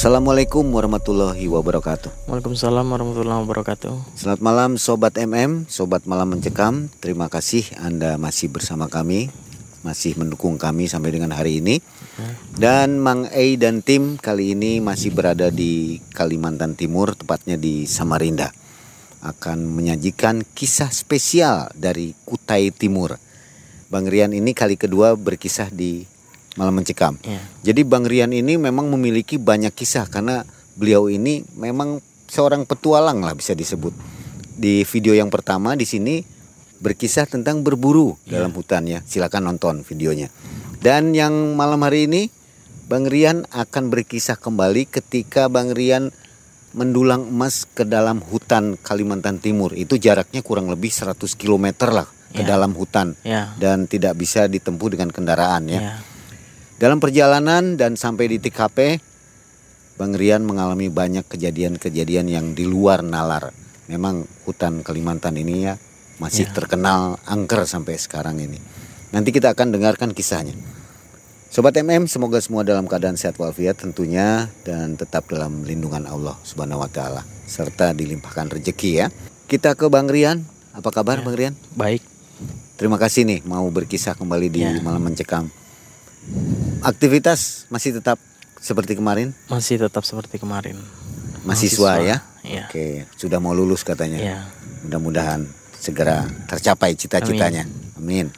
Assalamualaikum warahmatullahi wabarakatuh. Waalaikumsalam warahmatullahi wabarakatuh. Selamat malam Sobat MM, Sobat Malam Mencekam. Terima kasih Anda masih bersama kami, masih mendukung kami sampai dengan hari ini. Dan Mang Ei dan tim kali ini masih berada di Kalimantan Timur, tepatnya di Samarinda. Akan menyajikan kisah spesial dari Kutai Timur. Bang Rian ini kali kedua berkisah di Malam Mencekam. Ya. Jadi Bang Rian ini memang memiliki banyak kisah karena beliau ini memang seorang petualang lah bisa disebut. Di video yang pertama di sini berkisah tentang berburu dalam hutan ya. Silakan nonton videonya. Dan yang malam hari ini Bang Rian akan berkisah kembali ketika Bang Rian mendulang emas ke dalam hutan Kalimantan Timur. Itu jaraknya kurang lebih 100 km lah ke Ya. dalam hutan Ya. dan tidak bisa ditempuh dengan kendaraan ya. Ya. Dalam perjalanan dan sampai di TKP, Bang Rian mengalami banyak kejadian-kejadian yang di luar nalar. Memang hutan Kalimantan ini ya masih Ya. terkenal angker sampai sekarang ini. Nanti kita akan dengarkan kisahnya. Sobat MM, semoga semua dalam keadaan sehat walafiat tentunya dan tetap dalam lindungan Allah Subhanahu wa taala serta dilimpahkan rezeki ya. Kita ke Bang Rian. Apa kabar Ya. Bang Rian? Baik. Terima kasih nih mau berkisah kembali di Ya. Malam Mencekam. Aktivitas masih tetap seperti kemarin? Masih tetap seperti kemarin. Mahasiswa, ya? Iya. Oke, sudah mau lulus katanya. Iya. Mudah-mudahan segera tercapai cita-citanya. Amin.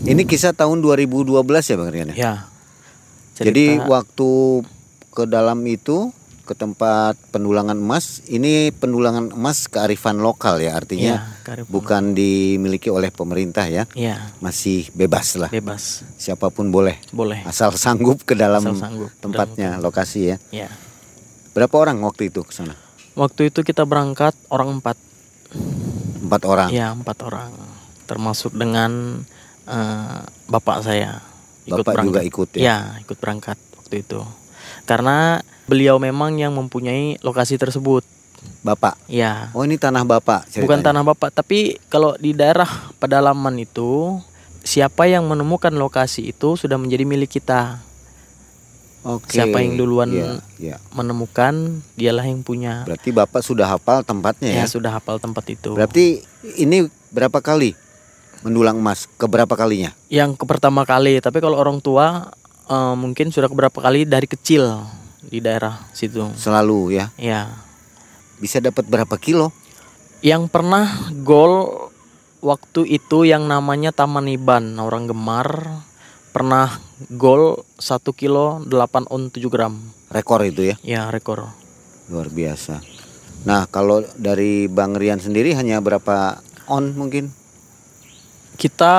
Ini kisah tahun 2012 ya Bang Rian? ya? Ya. Jadi Cerita- waktu ke dalam itu ke tempat pendulangan emas, ini pendulangan emas kearifan lokal ya artinya kearifan bukan dimiliki oleh pemerintah ya. Iya, Masih bebas lah. bebas. Siapa pun boleh Boleh. asal sanggup ke dalam Asal sanggup tempatnya lokasi ya. Ya. Berapa orang waktu itu ke sana? Waktu itu kita berangkat orang empat. Empat orang. Ya, empat orang. Termasuk dengan eh, bapak saya. Bapak juga ikut ya? Ya, ikut berangkat waktu itu. Karena beliau memang yang mempunyai lokasi tersebut. Bapak. Ya. Oh ini tanah bapak. Bukan ceritanya. tanah bapak, tapi kalau di daerah pedalaman itu siapa yang menemukan lokasi itu sudah menjadi milik kita. Oke. Siapa yang duluan Iya, iya. menemukan, dialah yang punya. Berarti bapak sudah hafal tempatnya ya? Ya, sudah hafal tempat itu. Berarti ini berapa kali mendulang emas? Keberapa kalinya? Yang ke pertama kali, tapi kalau orang tua eh, mungkin sudah keberapa kali dari kecil di daerah situ. Selalu ya. Ya. Bisa dapat berapa kilo? Yang pernah gol waktu itu yang namanya Taman Iban, orang Gemar pernah gol 1 kilo 8 on 7 gram. Rekor itu ya. Ya, rekor. Luar biasa. Nah kalau dari Bang Rian sendiri hanya berapa on mungkin? Kita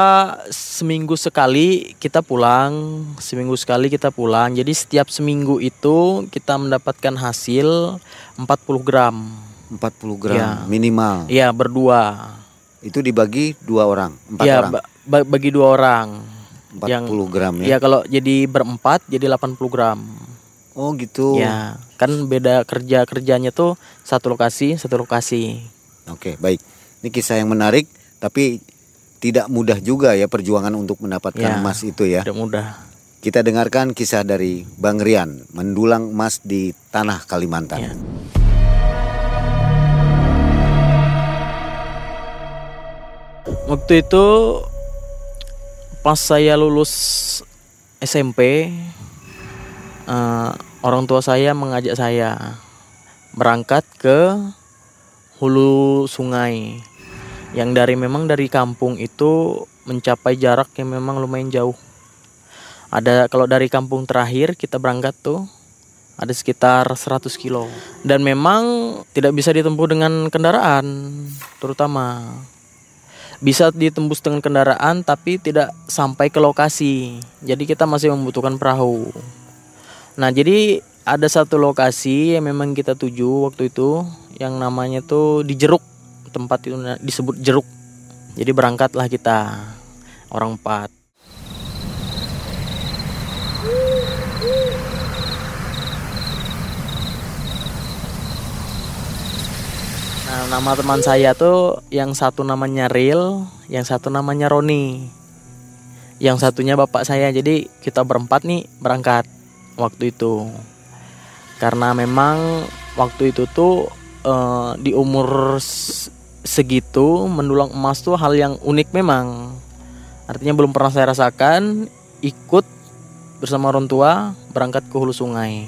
seminggu sekali kita pulang, seminggu sekali kita pulang. Jadi setiap seminggu itu kita mendapatkan hasil 40 gram. 40 gram Ya. minimal. Iya, berdua. Itu dibagi dua orang, empat Iya, orang. ba- ba- bagi dua orang. 40 gram ya. Ya kalau jadi berempat jadi 80 gram. Oh gitu. Ya, kan beda kerja kerjanya tuh satu lokasi, satu lokasi. Oke, baik. Ini kisah yang menarik, tapi tidak mudah juga ya perjuangan untuk mendapatkan Ya. emas itu ya. Tidak mudah. Kita dengarkan kisah dari Bang Rian mendulang emas di tanah Kalimantan. Ya. Waktu itu pas saya lulus SMP, eh, orang tua saya mengajak saya berangkat ke hulu sungai yang dari memang dari kampung itu mencapai jarak yang memang lumayan jauh. Ada kalau dari kampung terakhir kita berangkat tuh ada sekitar 100 kilo. Dan memang tidak bisa ditempuh dengan kendaraan terutama. Bisa ditembus dengan kendaraan tapi tidak sampai ke lokasi. Jadi kita masih membutuhkan perahu. Nah jadi ada satu lokasi yang memang kita tuju waktu itu yang namanya tuh di Jeruk tempat itu disebut Jeruk jadi berangkatlah kita orang empat Nah, nama teman saya tuh yang satu namanya Ril, yang satu namanya Roni. Yang satunya bapak saya. Jadi kita berempat nih berangkat waktu itu. karena memang waktu itu tuh eh, di umur segitu mendulang emas tuh hal yang unik memang. Artinya belum pernah saya rasakan ikut bersama orang tua berangkat ke hulu sungai.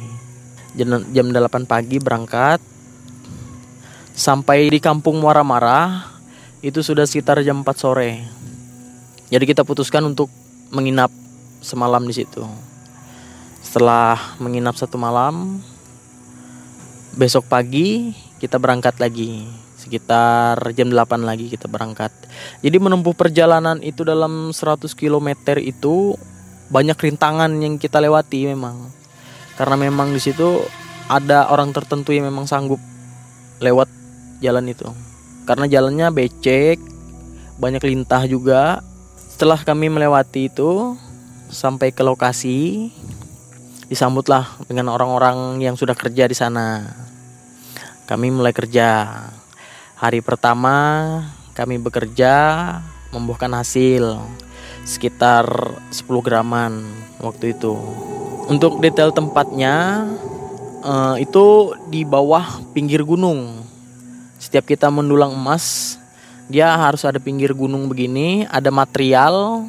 Jam, jam 8 pagi berangkat sampai di kampung Muara Marah itu sudah sekitar jam 4 sore. Jadi kita putuskan untuk menginap semalam di situ. Setelah menginap satu malam besok pagi kita berangkat lagi sekitar jam 8 lagi kita berangkat. Jadi menempuh perjalanan itu dalam 100 km itu banyak rintangan yang kita lewati memang. Karena memang di situ ada orang tertentu yang memang sanggup lewat jalan itu. Karena jalannya becek banyak lintah juga. Setelah kami melewati itu sampai ke lokasi disambutlah dengan orang-orang yang sudah kerja di sana. Kami mulai kerja hari pertama kami bekerja membuahkan hasil sekitar 10 graman waktu itu. Untuk detail tempatnya eh, itu di bawah pinggir gunung. Setiap kita mendulang emas dia harus ada pinggir gunung begini ada material.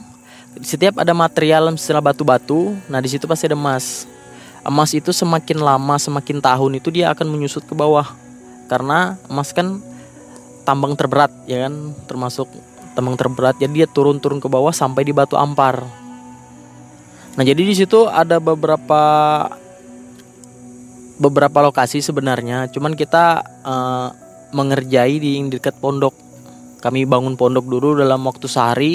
Setiap ada material istilah batu-batu nah di situ pasti ada emas. Emas itu semakin lama semakin tahun itu dia akan menyusut ke bawah. Karena emas kan tambang terberat ya kan? Termasuk tambang terberat. Jadi dia turun-turun ke bawah sampai di batu ampar. Nah jadi di situ ada beberapa beberapa lokasi sebenarnya. Cuman kita eh, mengerjai di dekat pondok. Kami bangun pondok dulu dalam waktu sehari.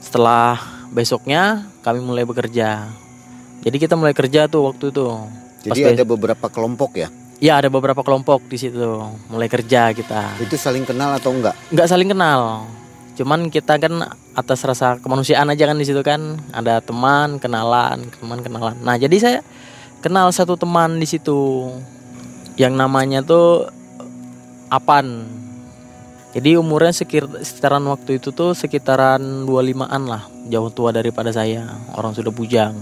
Setelah besoknya kami mulai bekerja. Jadi kita mulai kerja tuh waktu itu. Pas Jadi bes- ada beberapa kelompok ya. Ya ada beberapa kelompok di situ. Mulai kerja kita. Itu saling kenal atau enggak? nggak saling kenal. Cuman kita kan atas rasa kemanusiaan aja kan di situ kan. Ada teman kenalan teman kenalan. Nah jadi saya kenal satu teman di situ. Yang namanya tuh Apan. Jadi umurnya sekir sekitaran waktu itu tuh sekitaran 25-an lah. Jauh tua daripada saya. Orang sudah bujang.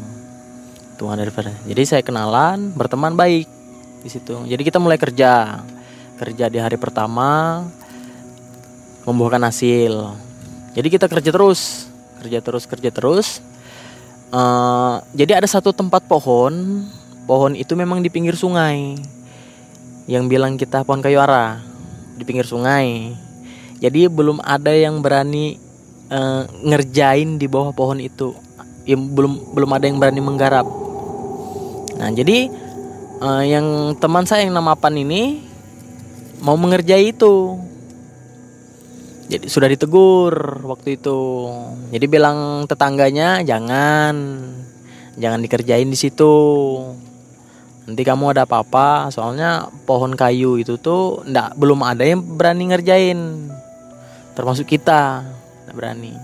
Tua daripada jadi saya kenalan berteman baik di situ jadi kita mulai kerja kerja di hari pertama membuahkan hasil. Jadi kita kerja terus, kerja terus, kerja terus. Eh, jadi ada satu tempat pohon, pohon itu memang di pinggir sungai. Yang bilang kita pohon kayu ara di pinggir sungai. Jadi belum ada yang berani eh, ngerjain di bawah pohon itu. Ya, belum belum ada yang berani menggarap. Nah jadi eh, yang teman saya yang nama Pan ini mau mengerjai itu. Jadi sudah ditegur waktu itu. Jadi bilang tetangganya jangan jangan dikerjain di situ. Nanti kamu ada apa-apa. Soalnya pohon kayu itu tuh ndak belum ada yang berani ngerjain. Termasuk kita nggak berani.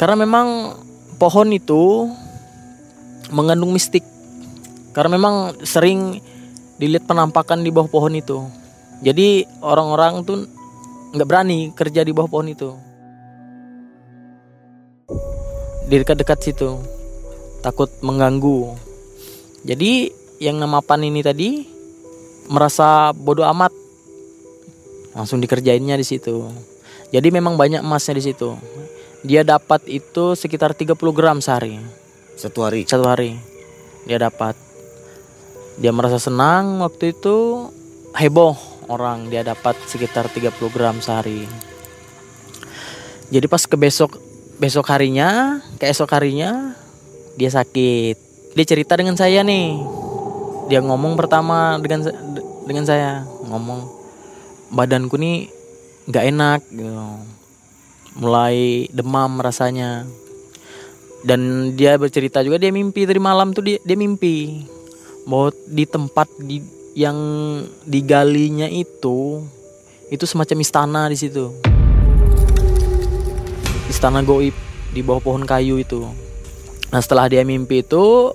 Karena memang pohon itu mengandung mistik karena memang sering dilihat penampakan di bawah pohon itu. Jadi orang-orang tuh nggak berani kerja di bawah pohon itu. Di dekat-dekat situ. Takut mengganggu. Jadi yang nama Pan ini tadi merasa bodoh amat. Langsung dikerjainnya di situ. Jadi memang banyak emasnya di situ. Dia dapat itu sekitar 30 gram sehari. Satu hari. satu hari dia dapat dia merasa senang waktu itu. Heboh orang dia dapat sekitar 30 gram sehari. Jadi pas ke besok besok harinya keesok harinya dia sakit. Dia cerita dengan saya nih. Dia ngomong pertama dengan dengan saya ngomong badanku nih nggak enak gitu. Mulai demam rasanya. Dan dia bercerita juga dia mimpi tadi malam tuh dia dia mimpi bahwa di tempat di yang digalinya itu itu semacam istana di situ. Istana goib di bawah pohon kayu itu. Nah setelah dia mimpi itu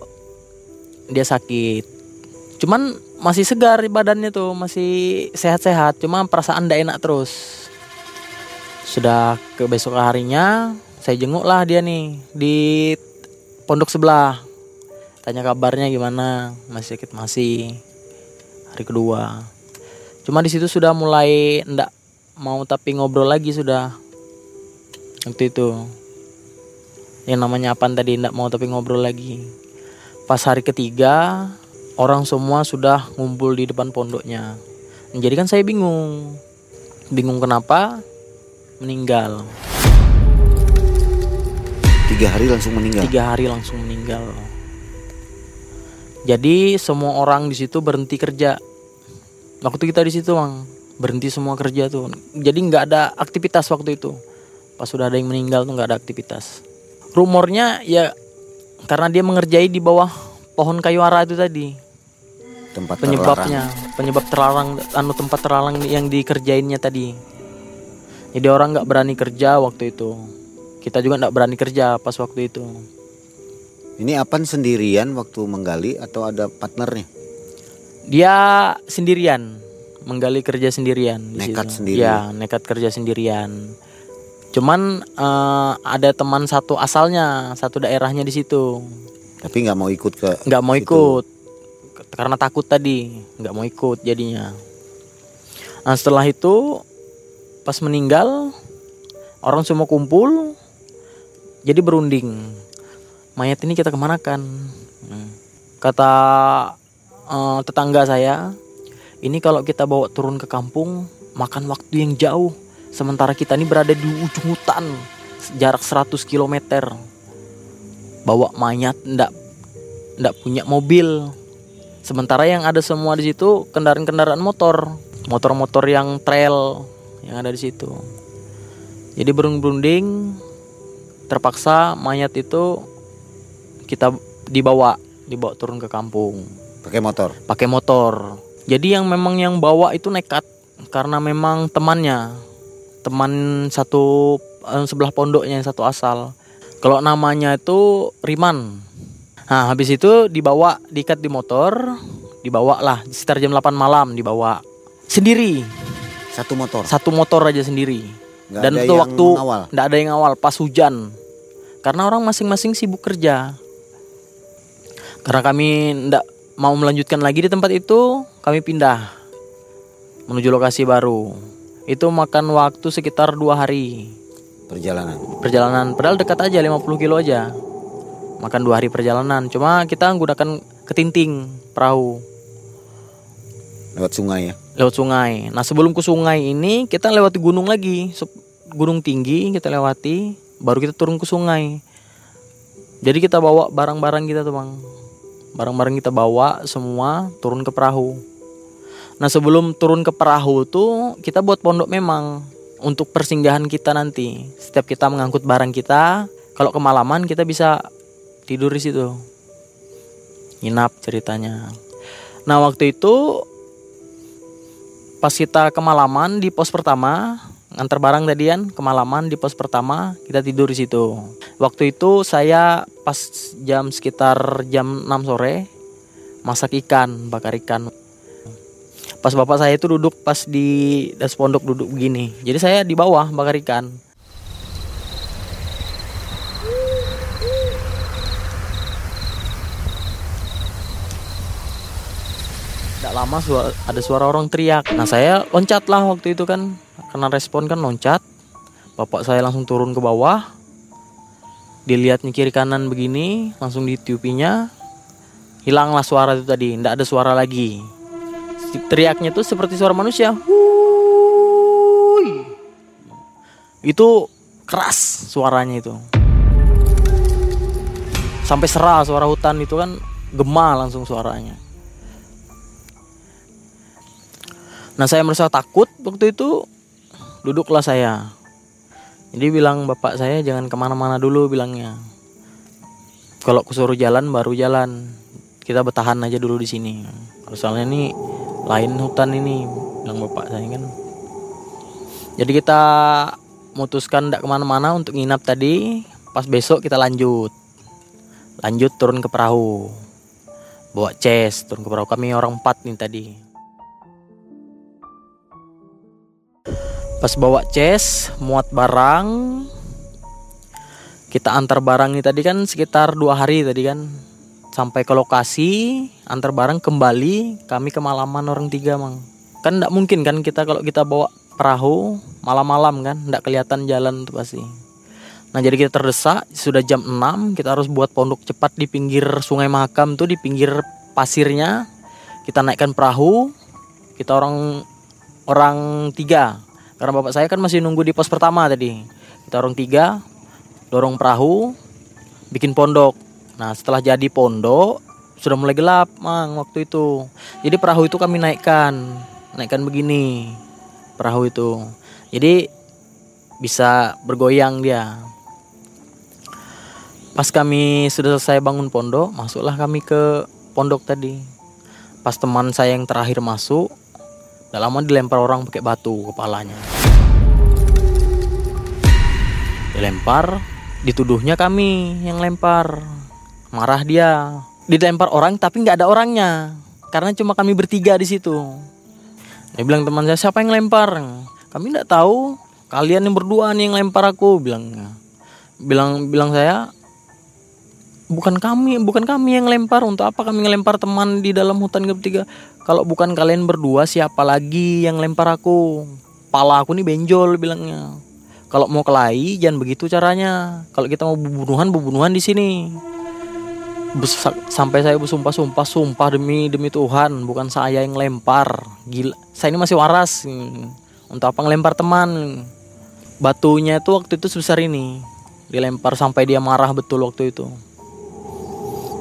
dia sakit. Cuman masih segar badannya tuh masih sehat-sehat. Cuma perasaan tidak enak terus. Sudah ke besok harinya saya jenguk lah dia nih di pondok sebelah tanya kabarnya gimana masih sakit masih. Hari kedua. Cuma di situ sudah mulai ndak mau tapi ngobrol lagi sudah. Waktu itu. Yang namanya apa tadi ndak mau tapi ngobrol lagi. Pas hari ketiga orang semua sudah ngumpul di depan pondoknya. Jadi kan saya bingung. Bingung kenapa meninggal. Tiga hari langsung meninggal. tiga hari langsung meninggal jadi semua orang di situ berhenti kerja. Waktu kita di situ bang berhenti semua kerja tuh. Jadi nggak ada aktivitas waktu itu. Pas sudah ada yang meninggal tuh nggak ada aktivitas. Rumornya ya karena dia mengerjai di bawah pohon kayu ara itu tadi. Tempat penyebabnya penyebab terlarang anu tempat terlarang yang dikerjainnya tadi. Jadi orang nggak berani kerja waktu itu. Kita juga nggak berani kerja pas waktu itu. terlarang. Ini Apan sendirian waktu menggali atau ada partnernya? dia sendirian menggali kerja sendirian di Nekat sendiri. ya nekat kerja sendirian cuman eh, ada teman satu asalnya satu daerahnya di situ Tapi nggak mau ikut ke nggak mau situ. ikut karena takut tadi nggak mau ikut jadinya nah setelah itu pas meninggal orang semua kumpul jadi berunding mayat ini kita kemanakan? Hmm. kata eh, tetangga saya ini kalau kita bawa turun ke kampung makan waktu yang jauh. Sementara kita ini berada di ujung hutan jarak 100 km bawa mayat ndak ndak punya mobil. Sementara yang ada semua di situ kendaraan-kendaraan motor. Motor-motor yang trail yang ada di situ. Jadi berunding terpaksa mayat itu kita dibawa dibawa turun ke kampung pakai motor. pakai motor. Jadi yang memang yang bawa itu nekat karena memang temannya, teman satu eh, sebelah pondoknya yang satu asal. Kalau namanya itu Riman. Nah, habis itu dibawa diikat di motor, dibawa lah sekitar jam 8 malam dibawa sendiri, Satu motor. satu motor aja sendiri. Nggak Dan itu waktu nggak ada yang awal pas hujan. Karena orang masing-masing sibuk kerja. Karena kami ndak mau melanjutkan lagi di tempat itu, kami pindah menuju lokasi baru. Itu makan waktu sekitar dua hari Perjalanan. perjalanan. Padahal dekat aja 50 kilo aja. Makan dua hari perjalanan. Cuma kita menggunakan ketinting perahu Lewat sungai ya. lewat sungai. Nah sebelum ke sungai ini kita lewati gunung lagi, gunung tinggi kita lewati, baru kita turun ke sungai. Jadi kita bawa barang-barang kita tuh bang, barang-barang kita bawa semua turun ke perahu. Nah sebelum turun ke perahu tuh kita buat pondok memang untuk persinggahan kita nanti. Setiap kita mengangkut barang kita, kalau kemalaman kita bisa tidur di situ, nginap ceritanya. Nah waktu itu pas kita kemalaman di pos pertama ngantar barang tadian kemalaman di pos pertama kita tidur di situ. Waktu itu saya pas jam sekitar jam 6 sore masak ikan bakar ikan. Pas bapak saya itu duduk pas di das pondok duduk begini. Jadi saya di bawah bakar ikan Tidak lama ada suara orang teriak. Nah saya loncat lah waktu itu kan karena respon kan loncat. Bapak saya langsung turun ke bawah. Dilihatnya kiri kanan begini, langsung ditiupinya. Hilanglah suara itu tadi, tidak ada suara lagi. Teriaknya tuh seperti suara manusia. Wuih. Itu keras suaranya itu. Sampai serah suara hutan itu kan gema langsung suaranya. Nah saya merasa takut waktu itu duduklah saya. Jadi bilang bapak saya jangan ke mana-mana dulu bilangnya. Kalau kusuruh jalan baru jalan. Kita bertahan aja dulu di sini. Soalnya ini lain hutan ini bilang bapak saya kan. Jadi kita memutuskan tidak ke mana-mana untuk nginap tadi. Pas besok kita lanjut. Lanjut turun ke perahu. Bawa chest turun ke perahu. Kami orang empat nih tadi. Pas bawa chest muat barang. Kita antar barang nih tadi kan sekitar dua hari tadi kan. Sampai ke lokasi antar barang kembali kami kemalaman orang tiga mang. Kan tidak mungkin kan kita kalau kita bawa perahu malam-malam kan tidak kelihatan jalan tuh pasti. Nah jadi kita terdesak sudah jam 6 kita harus buat pondok cepat di pinggir sungai Mahakam tuh di pinggir pasirnya. Kita naikkan perahu kita orang orang tiga karena bapak saya kan masih nunggu di pos pertama tadi kita orang tiga dorong perahu bikin pondok Nah setelah jadi pondok sudah mulai gelap mang waktu itu. Jadi perahu itu kami naikkan, naikkan begini perahu itu. Jadi bisa bergoyang dia. Pas kami sudah selesai bangun pondok, masuklah kami ke pondok tadi. Pas teman saya yang terakhir masuk, Gak lama dilempar orang pakai batu kepalanya. Dilempar, dituduhnya kami yang lempar. Marah dia. Dilempar orang tapi nggak ada orangnya. Karena cuma kami bertiga di situ. Dia bilang teman saya siapa yang lempar? Kami nggak tahu. Kalian yang berdua nih yang lempar aku bilang. Bilang bilang saya bukan kami bukan kami yang lempar. Untuk apa kami ngelempar teman di dalam hutan ketiga kalau bukan kalian berdua siapa lagi yang lempar aku? Pala aku nih benjol bilangnya. Kalau mau kelahi jangan begitu caranya. Kalau kita mau bunuhan bunuhan di sini. Sampai saya bersumpah-sumpah sumpah demi demi Tuhan bukan saya yang lempar. Gila saya ini masih waras. Untuk apa ngelempar teman? Batunya itu waktu itu sebesar ini. Dilempar sampai dia marah betul waktu itu.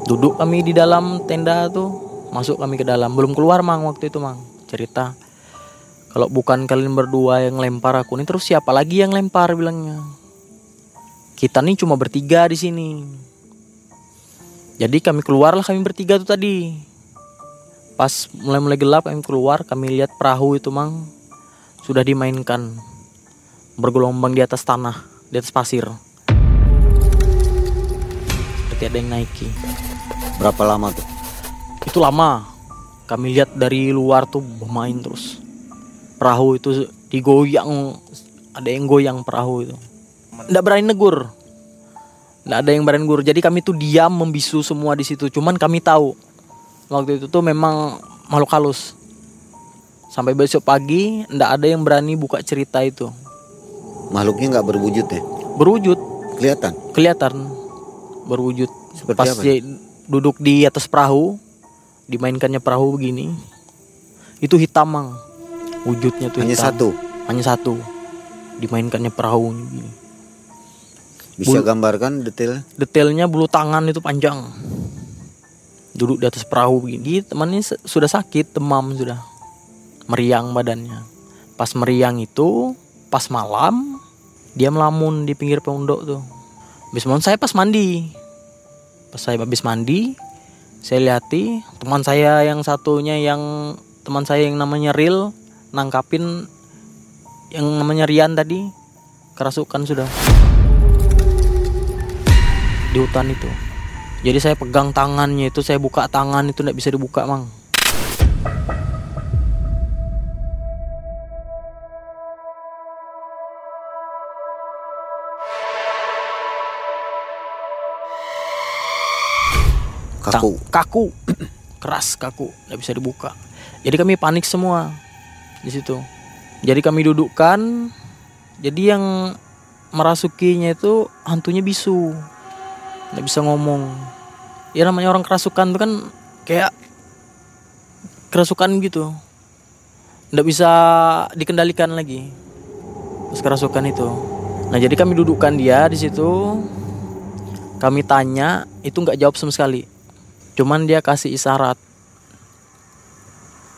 Duduk kami di dalam tenda tuh masuk kami ke dalam belum keluar mang waktu itu mang cerita kalau bukan kalian berdua yang lempar aku ini terus siapa lagi yang lempar bilangnya kita nih cuma bertiga di sini jadi kami keluarlah kami bertiga tuh tadi. Pas mulai-mulai gelap kami keluar, kami lihat perahu itu mang sudah dimainkan bergelombang di atas tanah, di atas pasir. Seperti ada yang naiki. Berapa lama tuh? Itu lama. Kami lihat dari luar tuh bermain terus. Perahu itu digoyang, ada yang goyang perahu itu. Tidak berani negur, nggak ada yang berani guru jadi kami tuh diam membisu semua di situ. Cuman kami tahu waktu itu tuh memang makhluk halus. Sampai besok pagi ndak ada yang berani buka cerita itu. Makhluknya nggak berwujud ya? Berwujud. Kelihatan? Kelihatan. Berwujud hanya hitam. satu hanya satu dimainkannya perahu begini bisa bulu, gambarkan detail? Detailnya bulu tangan itu panjang. Duduk di atas perahu begini. Temannya sudah sakit, demam sudah. Meriang badannya. Pas meriang itu, pas malam, dia melamun di pinggir pondok tuh. Habis malam saya pas mandi. Pas saya habis mandi, saya lihati teman saya yang satunya yang teman saya yang namanya Ril nangkapin yang namanya Rian tadi kerasukan sudah. Di hutan itu. Jadi saya pegang tangannya itu saya buka tangan itu tidak bisa dibuka mang kaku. Kaku. Keras kaku tidak bisa dibuka. Jadi kami panik semua di situ. Jadi kami dudukkan jadi yang merasukinya itu hantunya bisu. Nggak bisa ngomong. Ya namanya orang kerasukan tuh kan kayak kerasukan gitu. Nggak bisa dikendalikan lagi pas kerasukan itu. Nah jadi kami dudukkan dia di situ. Kami tanya itu nggak jawab sama sekali cuman dia kasih isyarat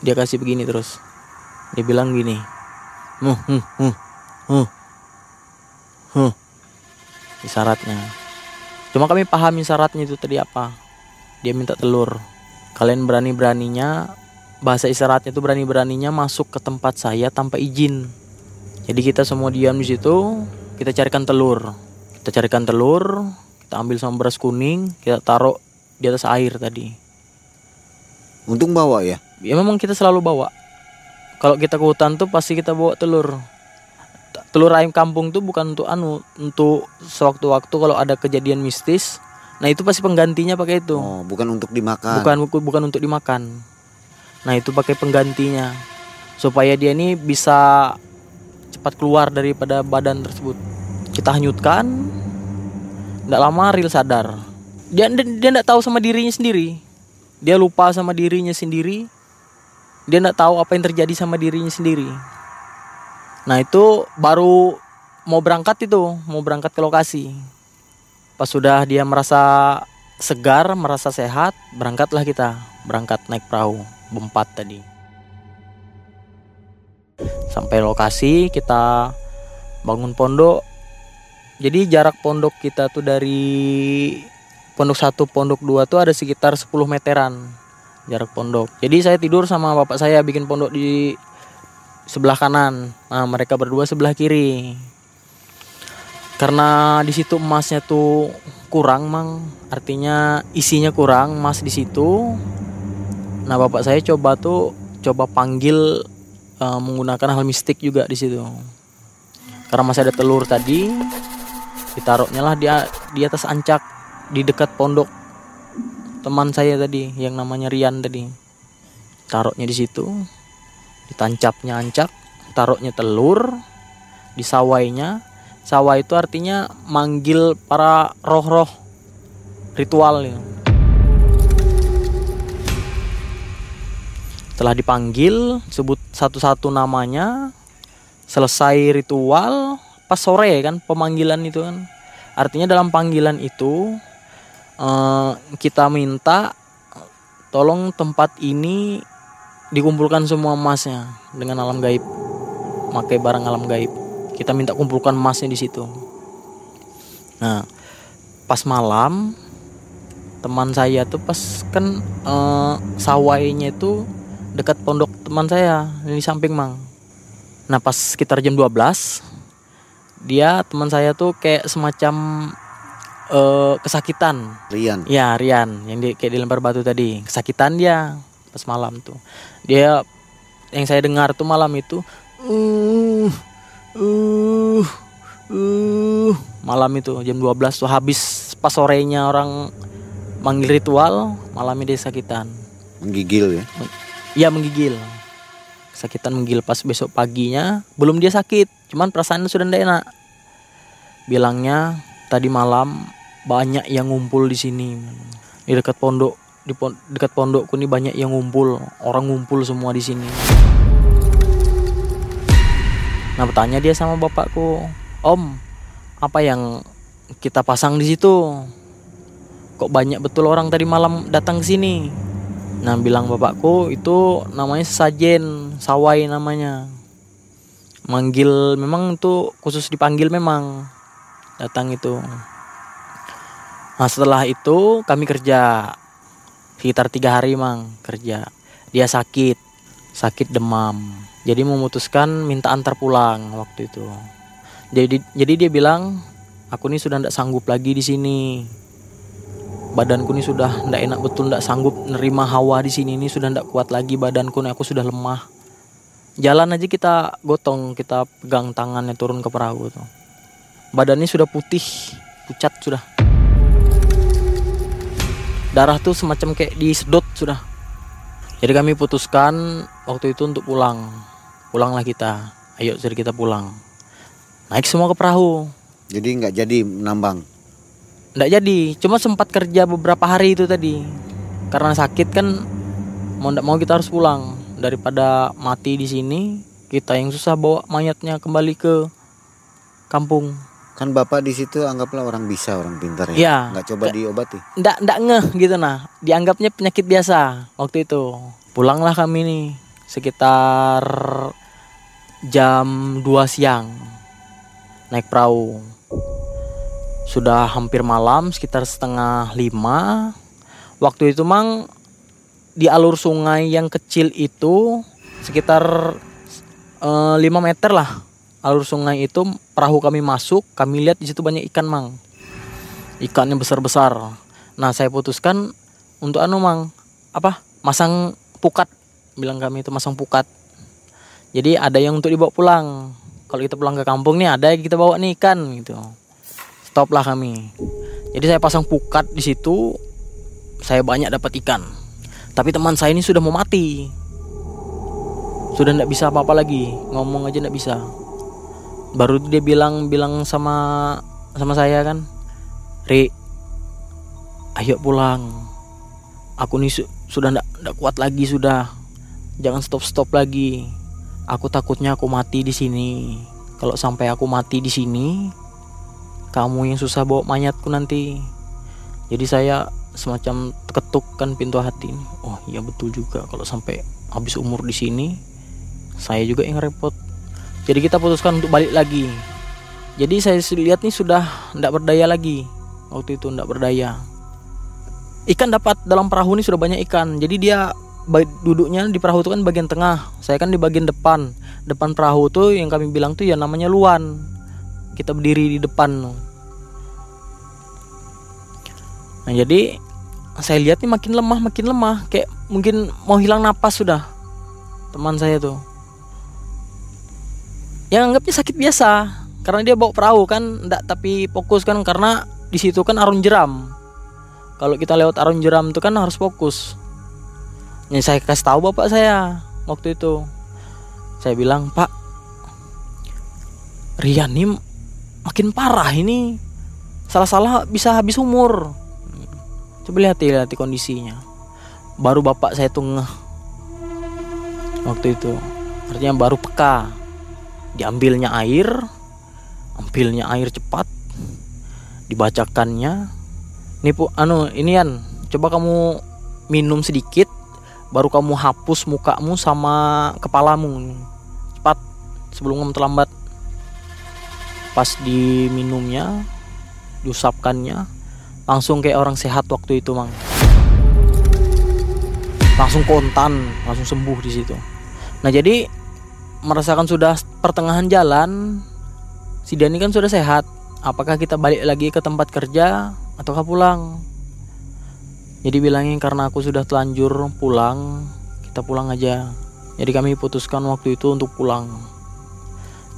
dia kasih begini terus dia bilang gini huh, huh, huh, huh, huh. isyaratnya Cuma kami pahami syaratnya itu tadi apa. Dia minta telur. Kalian berani-beraninya bahasa isyaratnya itu berani-beraninya masuk ke tempat saya tanpa izin. Jadi kita semua diam di situ, kita carikan telur. Kita carikan telur, kita ambil sama beras kuning, kita taruh di atas air tadi. Untung bawa ya? Ya memang kita selalu bawa. Kalau kita ke hutan tuh pasti kita bawa telur telur ayam kampung tuh bukan untuk anu untuk sewaktu-waktu kalau ada kejadian mistis Nah itu pasti penggantinya pakai itu. Oh, bukan untuk dimakan. Bukan bukan untuk dimakan. Nah itu pakai penggantinya supaya dia ini bisa cepat keluar daripada badan tersebut. Kita hanyutkan. Tidak lama Ril sadar. Dia dia nggak tahu sama dirinya sendiri. Dia lupa sama dirinya sendiri. Dia nggak tahu apa yang terjadi sama dirinya sendiri. Nah itu baru mau berangkat itu, mau berangkat ke lokasi. Pas sudah dia merasa segar, merasa sehat, berangkatlah kita. Berangkat naik perahu, berempat tadi. Sampai lokasi kita bangun pondok. Jadi jarak pondok kita tuh dari pondok satu, pondok dua tuh ada sekitar 10 meteran jarak pondok. Jadi saya tidur sama bapak saya bikin pondok di sebelah kanan. Nah, mereka berdua sebelah kiri. Karena di situ emasnya tuh kurang mang. Artinya isinya kurang emas di situ. Nah bapak saya coba tuh coba panggil eh, menggunakan hal mistik juga di situ. Karena masih ada telur tadi ditaruhnya lah dia di atas ancak di dekat pondok teman saya tadi yang namanya Rian tadi taruhnya di situ ditancapnya ancak taruhnya telur di sawainya Sawah itu artinya manggil para roh-roh ritual ya. Setelah dipanggil, sebut satu-satu namanya, selesai ritual, pas sore kan pemanggilan itu kan. Artinya dalam panggilan itu eh, kita minta tolong tempat ini dikumpulkan semua emasnya dengan alam gaib, pakai barang alam gaib kita minta kumpulkan emasnya di situ. Nah, pas malam teman saya tuh pas kan eh, sawainya itu dekat pondok teman saya di samping mang. Nah pas sekitar jam 12 dia teman saya tuh kayak semacam eh, kesakitan. Rian. Ya Rian yang di, kayak dilempar batu tadi kesakitan dia pas malam tuh. Dia yang saya dengar tuh malam itu uh uh uh malam itu jam 12 tuh habis pas sorenya orang manggil ritual malamnya dia sakitan Menggigil ya. Iya menggigil Kesakitan menggigil pas besok paginya Belum dia sakit Cuman perasaannya sudah tidak enak Bilangnya Tadi malam Banyak yang ngumpul di sini. Di dekat pondok Di pon- dekat pondokku ini banyak yang ngumpul. Orang ngumpul semua di sini. Nah bertanya dia sama bapakku Om Apa yang kita pasang di situ? Kok banyak betul orang tadi malam datang ke sini? Nah bilang bapakku itu namanya sesajen sawai namanya. Manggil memang itu khusus dipanggil memang Datang itu Nah setelah itu kami kerja Sekitar tiga hari mang kerja. Dia sakit Sakit demam. Jadi memutuskan minta antar pulang waktu itu. Jadi jadi dia bilang Aku ini sudah tidak sanggup lagi di sini. Badanku ini sudah ndak enak betul ndak sanggup nerima hawa di sini ini sudah ndak kuat lagi badanku nih aku sudah lemah. Jalan aja kita gotong kita pegang tangannya turun ke perahu tuh. Badannya sudah putih pucat sudah darah tuh semacam kayak disedot sudah jadi kami putuskan waktu itu untuk pulang pulanglah kita ayo jadi kita pulang naik semua ke perahu Jadi nggak jadi nambang. Nggak jadi, cuma sempat kerja beberapa hari itu tadi. Karena sakit kan mau ndak mau kita harus pulang daripada mati di sini. Kita yang susah bawa mayatnya kembali ke kampung. Kan bapak di situ anggaplah orang bisa, orang pintar ya. Iya. Nggak coba diobati. Ndak ndak ngeh gitu nah. Dianggapnya penyakit biasa waktu itu. Pulanglah kami nih sekitar jam 2 siang naik perahu. Sudah hampir malam sekitar setengah lima. Waktu itu mang di alur sungai yang kecil itu sekitar eh, 5 meter lah alur sungai itu perahu kami masuk kami lihat di situ banyak ikan mang. Ikannya besar besar nah saya putuskan untuk anu mang apa masang pukat. Bilang kami itu masang pukat. Jadi ada yang untuk dibawa pulang. Kalau kita pulang ke kampung nih ada yang kita bawa nih ikan gitu. Stop lah kami. Jadi saya pasang pukat di situ, saya banyak dapat ikan. Tapi teman saya ini sudah mau mati. Sudah tidak bisa apa-apa lagi, ngomong aja tidak bisa. Baru dia bilang bilang sama sama saya kan, Ri, ayo pulang. Aku nih su- sudah tidak kuat lagi sudah. Jangan stop stop lagi. Aku takutnya aku mati di sini. Kalau sampai aku mati di sini, kamu yang susah bawa mayatku nanti. Jadi saya semacam ketukkan pintu hati ini. Oh iya betul juga kalau sampai habis umur di sini, saya juga yang repot. Jadi kita putuskan untuk balik lagi. Jadi saya lihat nih sudah tidak berdaya lagi. Waktu itu tidak berdaya. Ikan dapat dalam perahu ini sudah banyak ikan. Jadi dia duduknya di perahu itu kan bagian tengah. Saya kan di bagian depan. Depan perahu tuh yang kami bilang tuh ya namanya luan. Kita berdiri di depan. Nah jadi saya lihat nih makin lemah makin lemah kayak mungkin mau hilang napas sudah teman saya tuh. Yang anggapnya sakit biasa karena dia bawa perahu kan enggak tapi fokus kan karena di situ kan arung jeram. Kalau kita lewat arung jeram itu kan harus fokus. Yang saya kasih tahu bapak saya waktu itu. Saya bilang, "Pak, Rian ini makin parah ini. Salah-salah bisa habis umur." Coba lihat lihat kondisinya. Baru bapak saya tuh. Waktu itu. Artinya baru peka. Diambilnya air, ambilnya air cepat, dibacakannya. Nih pu, anu inian, coba kamu minum sedikit, baru kamu hapus mukamu sama kepalamu, cepat sebelum kamu terlambat. Pas diminumnya, diusapkannya, langsung kayak orang sehat waktu itu mang. Langsung kontan, langsung sembuh di situ. Nah jadi merasakan sudah pertengahan jalan, si Dani kan sudah sehat. Apakah kita balik lagi ke tempat kerja ataukah pulang? Jadi bilangin karena aku sudah telanjur pulang, kita pulang aja. Jadi kami putuskan waktu itu untuk pulang.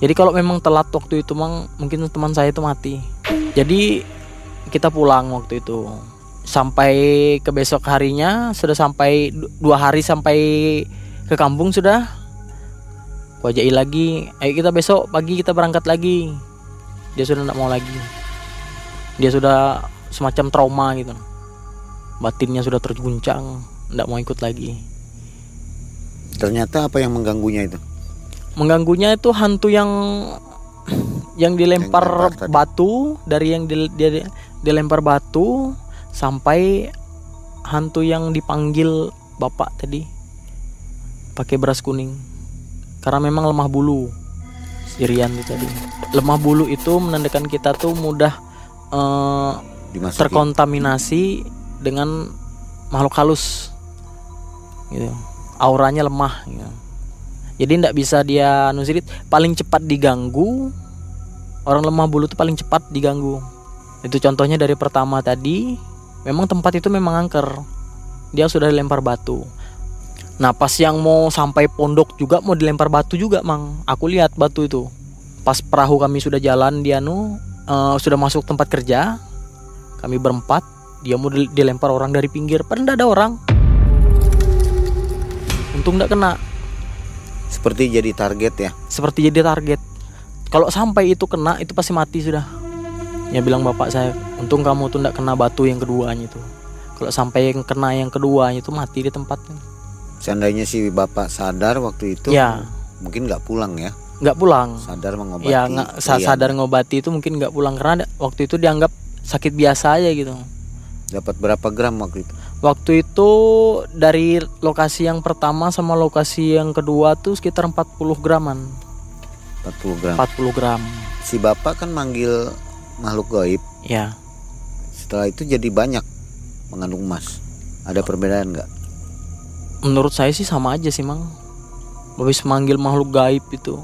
Jadi kalau memang telat waktu itu mang mungkin teman saya itu mati. Jadi kita pulang waktu itu. Sampai ke besok harinya sudah sampai du- dua hari sampai ke kampung sudah. Wajai lagi, ayo kita besok pagi kita berangkat lagi. Dia sudah tidak mau lagi. Dia sudah semacam trauma gitu. Batinnya sudah terguncang, tidak mau ikut lagi. Ternyata apa yang mengganggunya itu? mengganggunya itu hantu yang yang dilempar Yang batu dari yang di- dia dilempar batu sampai hantu yang dipanggil bapak tadi pakai beras kuning karena memang lemah bulu Sirian itu tadi. Lemah bulu itu menandakan kita tuh mudah Dimasuki. terkontaminasi dengan makhluk halus. Gitu. Auranya lemah gitu. jadi tidak bisa dia nusirit paling cepat diganggu orang lemah bulu itu paling cepat diganggu. Itu contohnya dari pertama tadi memang tempat itu memang angker. Dia sudah dilempar batu nah pas yang mau sampai pondok juga mau dilempar batu juga mang. Aku lihat batu itu. Pas perahu kami sudah jalan dia nu eh, sudah masuk tempat kerja kami berempat dia mau dil- dilempar orang dari pinggir. Padahal ada orang? Untung nggak kena. Seperti jadi target ya. seperti jadi target. Kalau sampai itu kena itu pasti mati sudah. Ya bilang bapak saya untung kamu tuh nggak kena batu yang keduanya itu. Kalau sampai yang kena yang keduanya itu mati di tempatnya Seandainya si bapak sadar waktu itu, Ya. mungkin nggak pulang ya. nggak pulang Sadar mengobati. ya nggak sadar ngobati itu mungkin nggak pulang karena waktu itu dianggap sakit biasa aja gitu Dapat berapa gram waktu itu? Waktu itu dari lokasi yang pertama sama lokasi yang kedua tuh sekitar 40 graman 40 gram. 40 gram Si bapak kan manggil makhluk gaib. Ya Setelah itu jadi banyak mengandung emas. Ada perbedaan nggak? Menurut saya sih sama aja sih mang. Habis manggil makhluk gaib itu.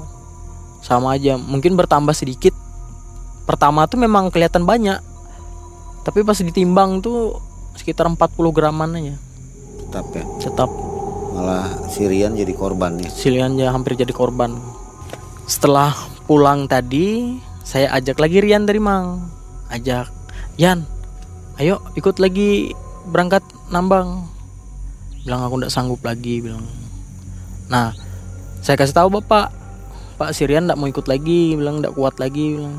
Sama aja. Mungkin bertambah sedikit. Pertama tuh memang kelihatan banyak. Tapi pas ditimbang tuh Sekitar 40 graman aja. Tetap ya. Tetap. Malah Sirian jadi korban ya. Silian ya hampir jadi korban. Setelah pulang tadi Saya ajak lagi Rian dari Mang. Ajak Yan ayo ikut lagi berangkat nambang bilang aku ndak sanggup lagi bilang. Nah saya kasih tahu bapak. Pak Sirian ndak mau ikut lagi bilang ndak kuat lagi bilang.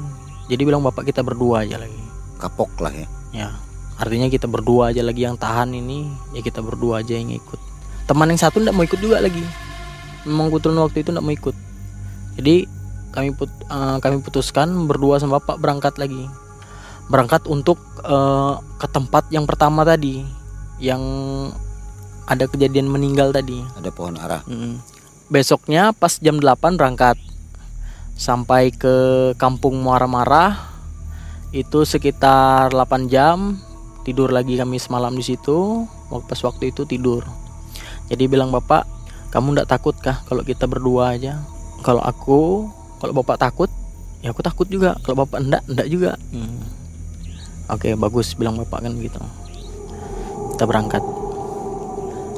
Jadi bilang bapak kita berdua aja lagi. Kapok lah ya. ya artinya kita berdua aja lagi yang tahan ini ya kita berdua aja yang ikut. Teman yang satu ndak mau ikut juga lagi. Memang kebetulan waktu itu ndak mau ikut. Jadi kami put, eh, kami putuskan berdua sama bapak berangkat lagi. Berangkat untuk eh, ke tempat yang pertama tadi yang ada kejadian meninggal tadi. Ada pohon arah. Mm. besoknya pas jam 8 berangkat sampai ke kampung Muara Marah itu sekitar 8 jam tidur lagi kami semalam di situ pas waktu itu tidur. Jadi bilang bapak kamu ndak takut kah kalau kita berdua aja? Kalau aku kalau bapak takut ya aku takut juga. Kalau bapak ndak ndak juga. Hmm. oke bagus bilang bapak kan gitu. Kita berangkat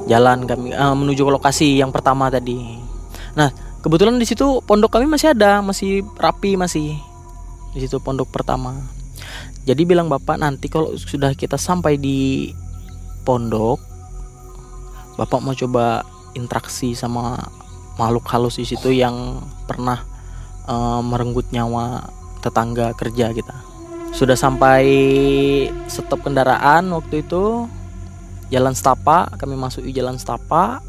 jalan kami eh, menuju ke lokasi yang pertama tadi. Nah kebetulan di situ pondok kami masih ada masih rapi masih di situ pondok pertama. Jadi bilang bapak nanti kalau sudah kita sampai di pondok bapak mau coba interaksi sama makhluk halus di situ yang pernah eh, merenggut nyawa tetangga kerja kita. Sudah sampai stop kendaraan waktu itu jalan setapak kami masuk di jalan setapak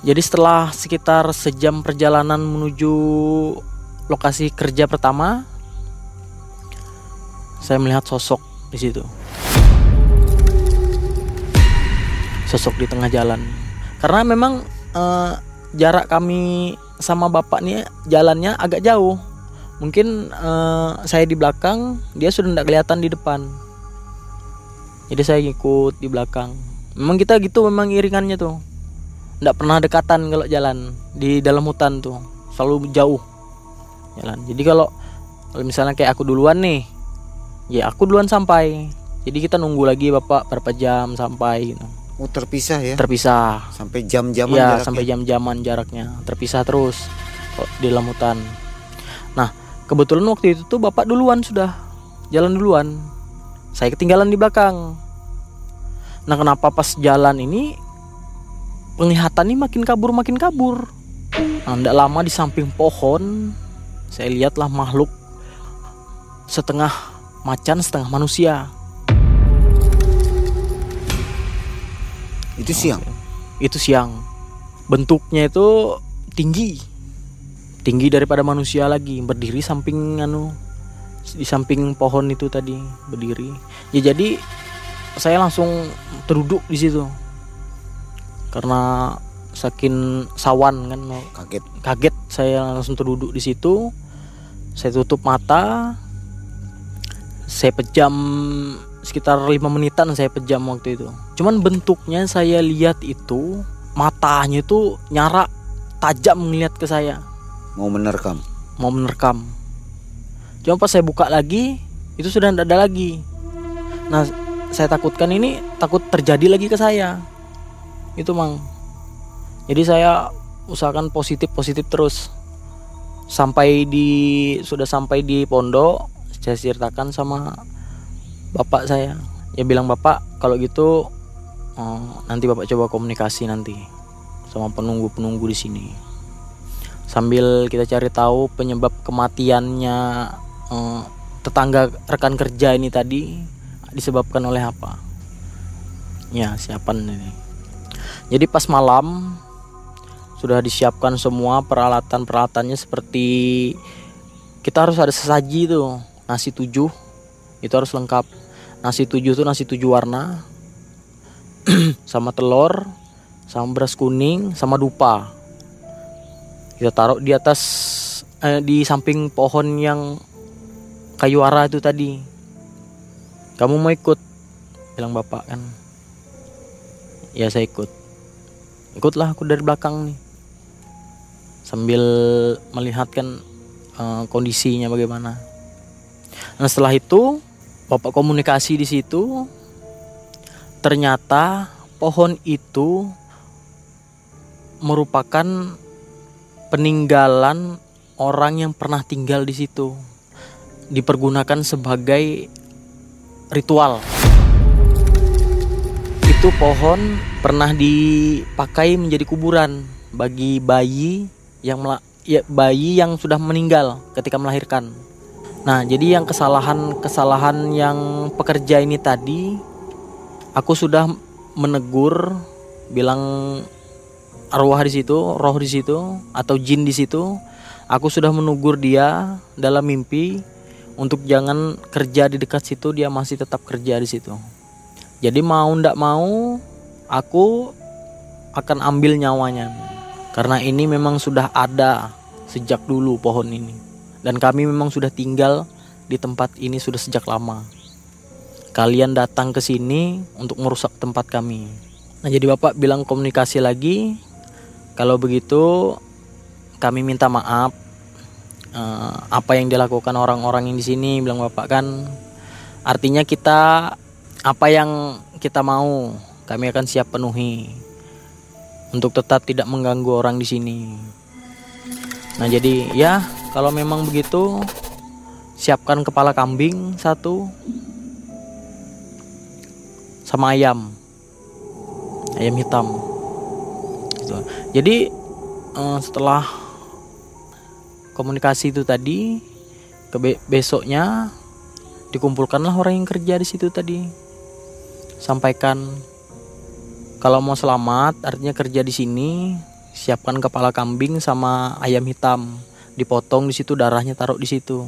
jadi setelah sekitar sejam perjalanan menuju lokasi kerja pertama saya melihat sosok di situ. Sosok di tengah jalan. Karena memang eh, jarak kami sama bapak nih jalannya agak jauh. Mungkin eh, saya di belakang dia sudah tidak kelihatan di depan jadi saya ngikut di belakang. Memang kita gitu memang iringannya tuh. Tidak pernah dekatan kalau jalan di dalam hutan tuh. Selalu jauh jalan. Jadi kalau kalau misalnya kayak aku duluan nih ya aku duluan sampai. Jadi kita nunggu lagi bapak berapa jam sampai gitu. Oh terpisah ya. terpisah. Sampai jam-jaman ya jaraknya. sampai jam-jaman jaraknya. Terpisah terus di dalam hutan. Nah kebetulan waktu itu tuh bapak duluan sudah jalan duluan saya ketinggalan di belakang. Nah kenapa pas jalan ini penglihatan ini makin kabur makin kabur? Nah, ndak lama di samping pohon saya lihatlah makhluk setengah macan setengah manusia. Itu siang. itu siang. Bentuknya itu tinggi. Tinggi daripada manusia lagi berdiri samping anu di samping pohon itu tadi berdiri. Ya jadi saya langsung terduduk di situ. Karena saking sawan kan Kaget. kaget saya langsung terduduk di situ. Saya tutup mata. Saya pejam sekitar lima menitan saya pejam waktu itu. Cuman bentuknya saya lihat itu matanya itu nyara tajam melihat ke saya. Mau menerkam. mau menerkam cuma pas saya buka lagi itu sudah tidak ada lagi. Nah saya takutkan ini takut terjadi lagi ke saya. Itu mang. Jadi saya usahakan positif positif terus. Sampai di sudah sampai di pondok saya ceritakan sama bapak saya. Ya bilang bapak kalau gitu eh, nanti bapak coba komunikasi nanti sama penunggu penunggu di sini. Sambil kita cari tahu penyebab kematiannya eh, tetangga rekan kerja ini tadi disebabkan oleh apa? Ya siapan ini. Jadi pas malam sudah disiapkan semua peralatan peralatannya seperti kita harus ada sesaji tuh nasi tujuh itu harus lengkap. Nasi tujuh tuh nasi tujuh warna sama telur sama beras kuning sama dupa. Kita taruh di atas eh, di samping pohon yang kayu ara itu tadi. Kamu mau ikut? Bilang bapak kan. Ya saya ikut. Ikutlah aku dari belakang nih. Sambil melihat kan eh, kondisinya bagaimana. Nah setelah itu bapak komunikasi di situ. Ternyata pohon itu merupakan peninggalan orang yang pernah tinggal di situ dipergunakan sebagai ritual. Itu pohon pernah dipakai menjadi kuburan bagi bayi yang ya, bayi yang sudah meninggal ketika melahirkan. Nah, jadi yang kesalahan-kesalahan yang pekerja ini tadi aku sudah menegur bilang arwah di situ, roh di situ atau jin di situ. Aku sudah menegur dia dalam mimpi untuk jangan kerja di dekat situ, dia masih tetap kerja di situ. Jadi mau ndak mau aku akan ambil nyawanya. Karena ini memang sudah ada sejak dulu pohon ini. Dan kami memang sudah tinggal di tempat ini sudah sejak lama. Kalian datang ke sini untuk merusak tempat kami. Nah, jadi Bapak bilang komunikasi lagi. Kalau begitu kami minta maaf Eh, apa yang dilakukan orang-orang yang di sini bilang Bapak kan artinya kita apa yang kita mau kami akan siap penuhi untuk tetap tidak mengganggu orang di sini. Nah jadi ya kalau memang begitu siapkan kepala kambing satu sama ayam ayam hitam. Gitu. Jadi eh, setelah komunikasi itu tadi ke be- besoknya dikumpulkanlah orang yang kerja di situ tadi sampaikan kalau mau selamat artinya kerja di sini siapkan kepala kambing sama ayam hitam dipotong di situ darahnya taruh di situ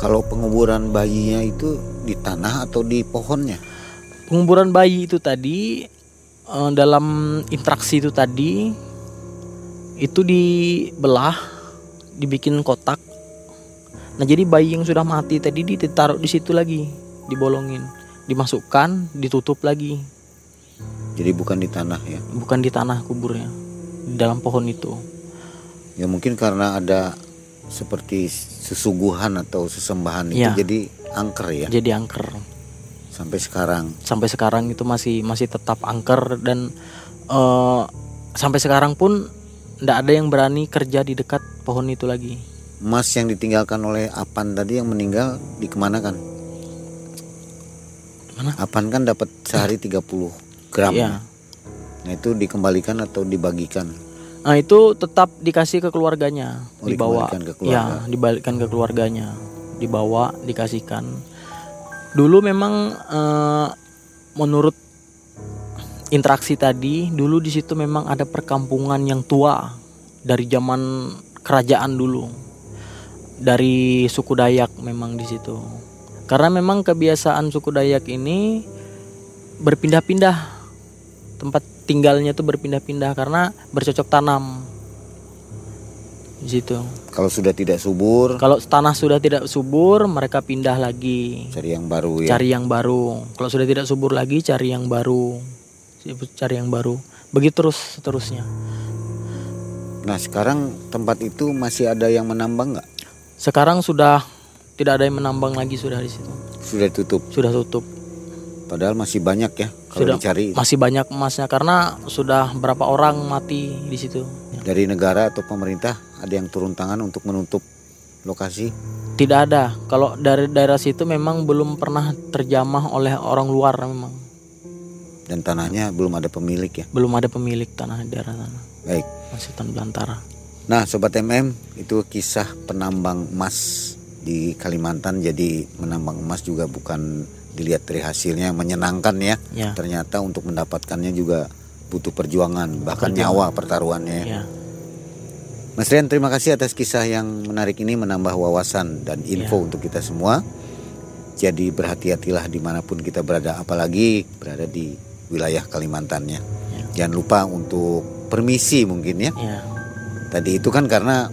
Kalau penguburan bayinya itu di tanah atau di pohonnya? penguburan bayi itu tadi eh, dalam interaksi itu tadi itu dibelah dibikin kotak nah jadi bayi yang sudah mati tadi ditaruh di situ lagi dibolongin dimasukkan ditutup lagi Jadi bukan di tanah ya. bukan di tanah kuburnya di dalam pohon itu Ya mungkin karena ada seperti sesuguhan atau sesembahan itu Ya. jadi angker ya jadi angker sampai sekarang. sampai sekarang itu masih masih tetap angker dan eh, sampai sekarang pun tidak ada yang berani kerja di dekat pohon itu lagi Emas yang ditinggalkan oleh Apan tadi yang meninggal dikemanakan? Mana? Apan kan dapat sehari 30 gram. Iya. Nah itu dikembalikan atau dibagikan? Nah itu tetap dikasih ke keluarganya, Oh, dibawa, ke keluarga. ya dibalikkan ke keluarganya, dibawa, dikasihkan. Dulu memang eh, menurut interaksi tadi, dulu di situ memang ada perkampungan yang tua dari zaman kerajaan dulu, dari suku Dayak memang di situ. Karena memang kebiasaan suku Dayak ini berpindah-pindah tempat tinggalnya tuh berpindah-pindah karena bercocok tanam di situ. Kalau sudah tidak subur, Kalau tanah sudah tidak subur, mereka pindah lagi, cari yang baru ya. cari yang baru. Kalau sudah tidak subur lagi, cari yang baru, cari yang baru. Begitu terus seterusnya. Nah sekarang tempat itu masih ada yang menambang nggak? Sekarang sudah tidak ada yang menambang lagi sudah di situ, Sudah tutup. sudah tutup. Padahal masih banyak ya kalau Sudah. dicari Masih banyak emasnya karena sudah berapa orang mati di situ. dari negara atau pemerintah ada yang turun tangan untuk menutup lokasi. Tidak ada. Kalau dari daerah situ memang belum pernah terjamah oleh orang luar memang. Dan tanahnya belum ada pemilik ya. Belum ada pemilik tanah di daerah sana. Baik. Masih tanah belantara. Nah, sobat MM, itu kisah penambang emas di Kalimantan. Jadi menambang emas juga bukan dilihat dari hasilnya menyenangkan ya. Ya. Ternyata untuk mendapatkannya juga butuh perjuangan, bahkan Perjuangan. nyawa pertaruhannya. ya. Ya. Mas Rian, terima kasih atas kisah yang menarik ini menambah wawasan dan info untuk kita semua. Jadi berhati-hatilah di mana pun kita berada, apalagi berada di wilayah Kalimantannya. Ya. Jangan lupa untuk permisi mungkin ya. Ya. Tadi itu kan karena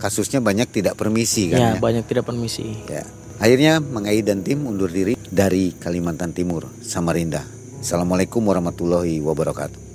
kasusnya banyak tidak permisi Ya, kan ya. banyak tidak permisi. Ya. Akhirnya Mang Ai dan tim undur diri dari Kalimantan Timur, Samarinda. Assalamualaikum warahmatullahi wabarakatuh.